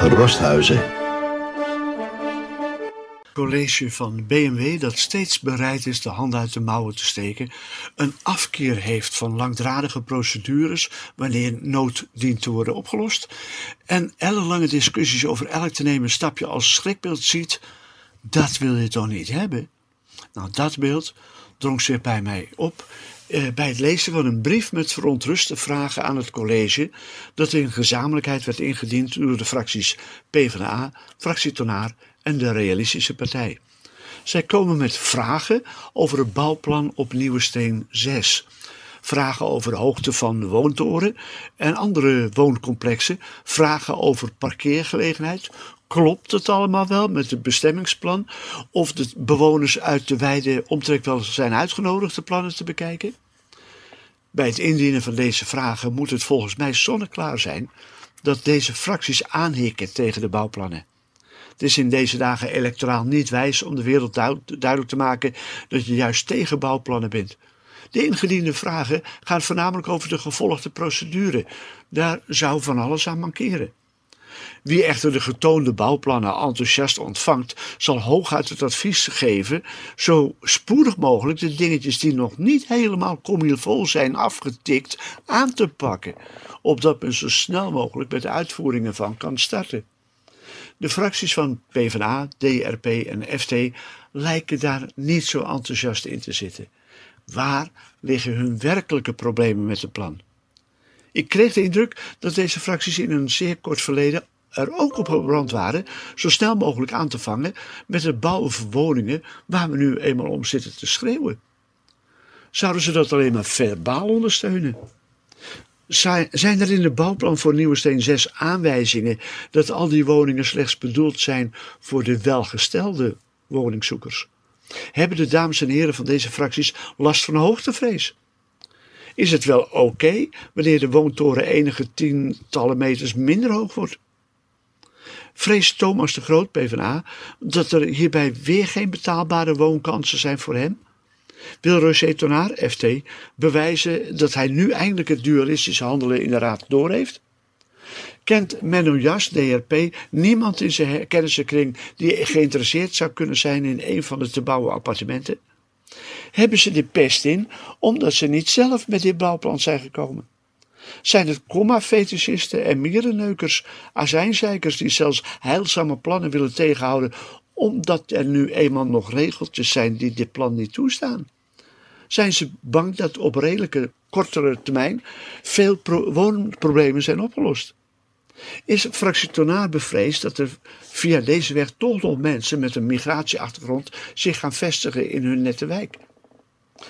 Rosthuizen. college van BMW dat steeds bereid is de hand uit de mouwen te steken, een afkeer heeft van langdradige procedures wanneer nood dient te worden opgelost en ellenlange discussies over elk te nemen stapje als schrikbeeld ziet, dat wil je toch niet hebben? Nou, dat beeld drong zich bij mij op bij het lezen van een brief met verontruste vragen aan het college, dat in gezamenlijkheid werd ingediend door de fracties PvdA, fractie Tonaar en de Realistische Partij. Zij komen met vragen over het bouwplan op Nieuwesteen 6. Vragen over de hoogte van de woontoren en andere wooncomplexen. Vragen over parkeergelegenheid. Klopt het allemaal wel met het bestemmingsplan? Of de bewoners uit de wijde omtrek wel zijn uitgenodigd de plannen te bekijken? Bij het indienen van deze vragen moet het volgens mij zonneklaar zijn dat deze fracties aanhikken tegen de bouwplannen. Het is in deze dagen electoraal niet wijs om de wereld duidelijk te maken dat je juist tegen bouwplannen bent. De ingediende vragen gaan voornamelijk over de gevolgde procedure. Daar zou van alles aan mankeren. Wie echter de getoonde bouwplannen enthousiast ontvangt, zal hooguit het advies geven zo spoedig mogelijk de dingetjes die nog niet helemaal comilvol zijn afgetikt aan te pakken, opdat men zo snel mogelijk met de uitvoeringen van kan starten. De fracties van PvdA, DRP en FT lijken daar niet zo enthousiast in te zitten. Waar liggen hun werkelijke problemen met het plan? Ik kreeg de indruk dat deze fracties in een zeer kort verleden er ook op gebrand waren zo snel mogelijk aan te vangen met het bouwen van woningen waar we nu eenmaal om zitten te schreeuwen. Zouden ze dat alleen maar verbaal ondersteunen? Zijn er in de bouwplan voor Nieuwesteen 6 aanwijzingen dat al die woningen slechts bedoeld zijn voor de welgestelde woningzoekers? Hebben de dames en heren van deze fracties last van hoogtevrees? Is het wel oké wanneer de woontoren enige tientallen meters minder hoog wordt? Vreest Thomas de Groot, PvdA, dat er hierbij weer geen betaalbare woonkansen zijn voor hem? Wil Roger Tonaar, FT, bewijzen dat hij nu eindelijk het dualistische handelen in de raad doorheeft? Kent Menno Jas, DRP, niemand in zijn kennissenkring die geïnteresseerd zou kunnen zijn in een van de te bouwen appartementen? Hebben ze de pest in omdat ze niet zelf met dit bouwplan zijn gekomen? Zijn het komma-fetischisten en mierenneukers, azijnzeikers die zelfs heilzame plannen willen tegenhouden omdat er nu eenmaal nog regeltjes zijn die dit plan niet toestaan? Zijn ze bang dat op redelijke kortere termijn veel woonproblemen zijn opgelost? Is Tonaar bevreesd dat er via deze weg toch nog mensen met een migratieachtergrond zich gaan vestigen in hun nette wijk?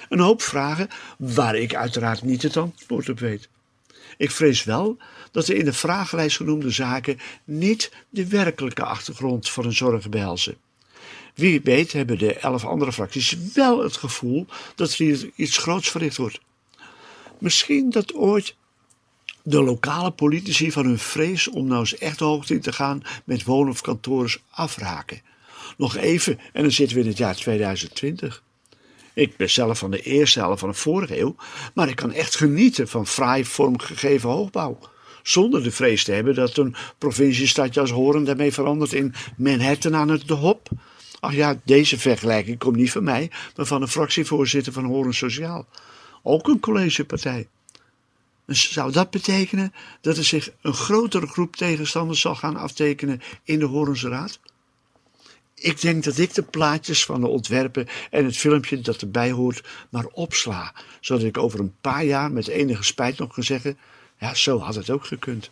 Een hoop vragen waar ik uiteraard niet het antwoord op weet. Ik vrees wel dat de in de vragenlijst genoemde zaken niet de werkelijke achtergrond van een zorg behelzen. Wie weet hebben de elf andere fracties wel het gevoel dat er hier iets groots verricht wordt. Misschien dat ooit de lokale politici van hun vrees om nou eens echt de hoogte in te gaan met wonen of kantoren afraken. Nog even en dan zitten we in het jaar 2020. Ik ben zelf van de eerste helft van de vorige eeuw, maar ik kan echt genieten van fraai vormgegeven hoogbouw. Zonder de vrees te hebben dat een provinciestadje als Horen daarmee verandert in Manhattan aan het de Hop. Ach ja, deze vergelijking komt niet van mij, maar van een fractievoorzitter van Horen Sociaal. Ook een collegepartij. Zou dat betekenen dat er zich een grotere groep tegenstanders zal gaan aftekenen in de Horense Raad? Ik denk dat ik de plaatjes van de ontwerpen en het filmpje dat erbij hoort maar opsla, zodat ik over een paar jaar met enige spijt nog kan zeggen: ja, zo had het ook gekund.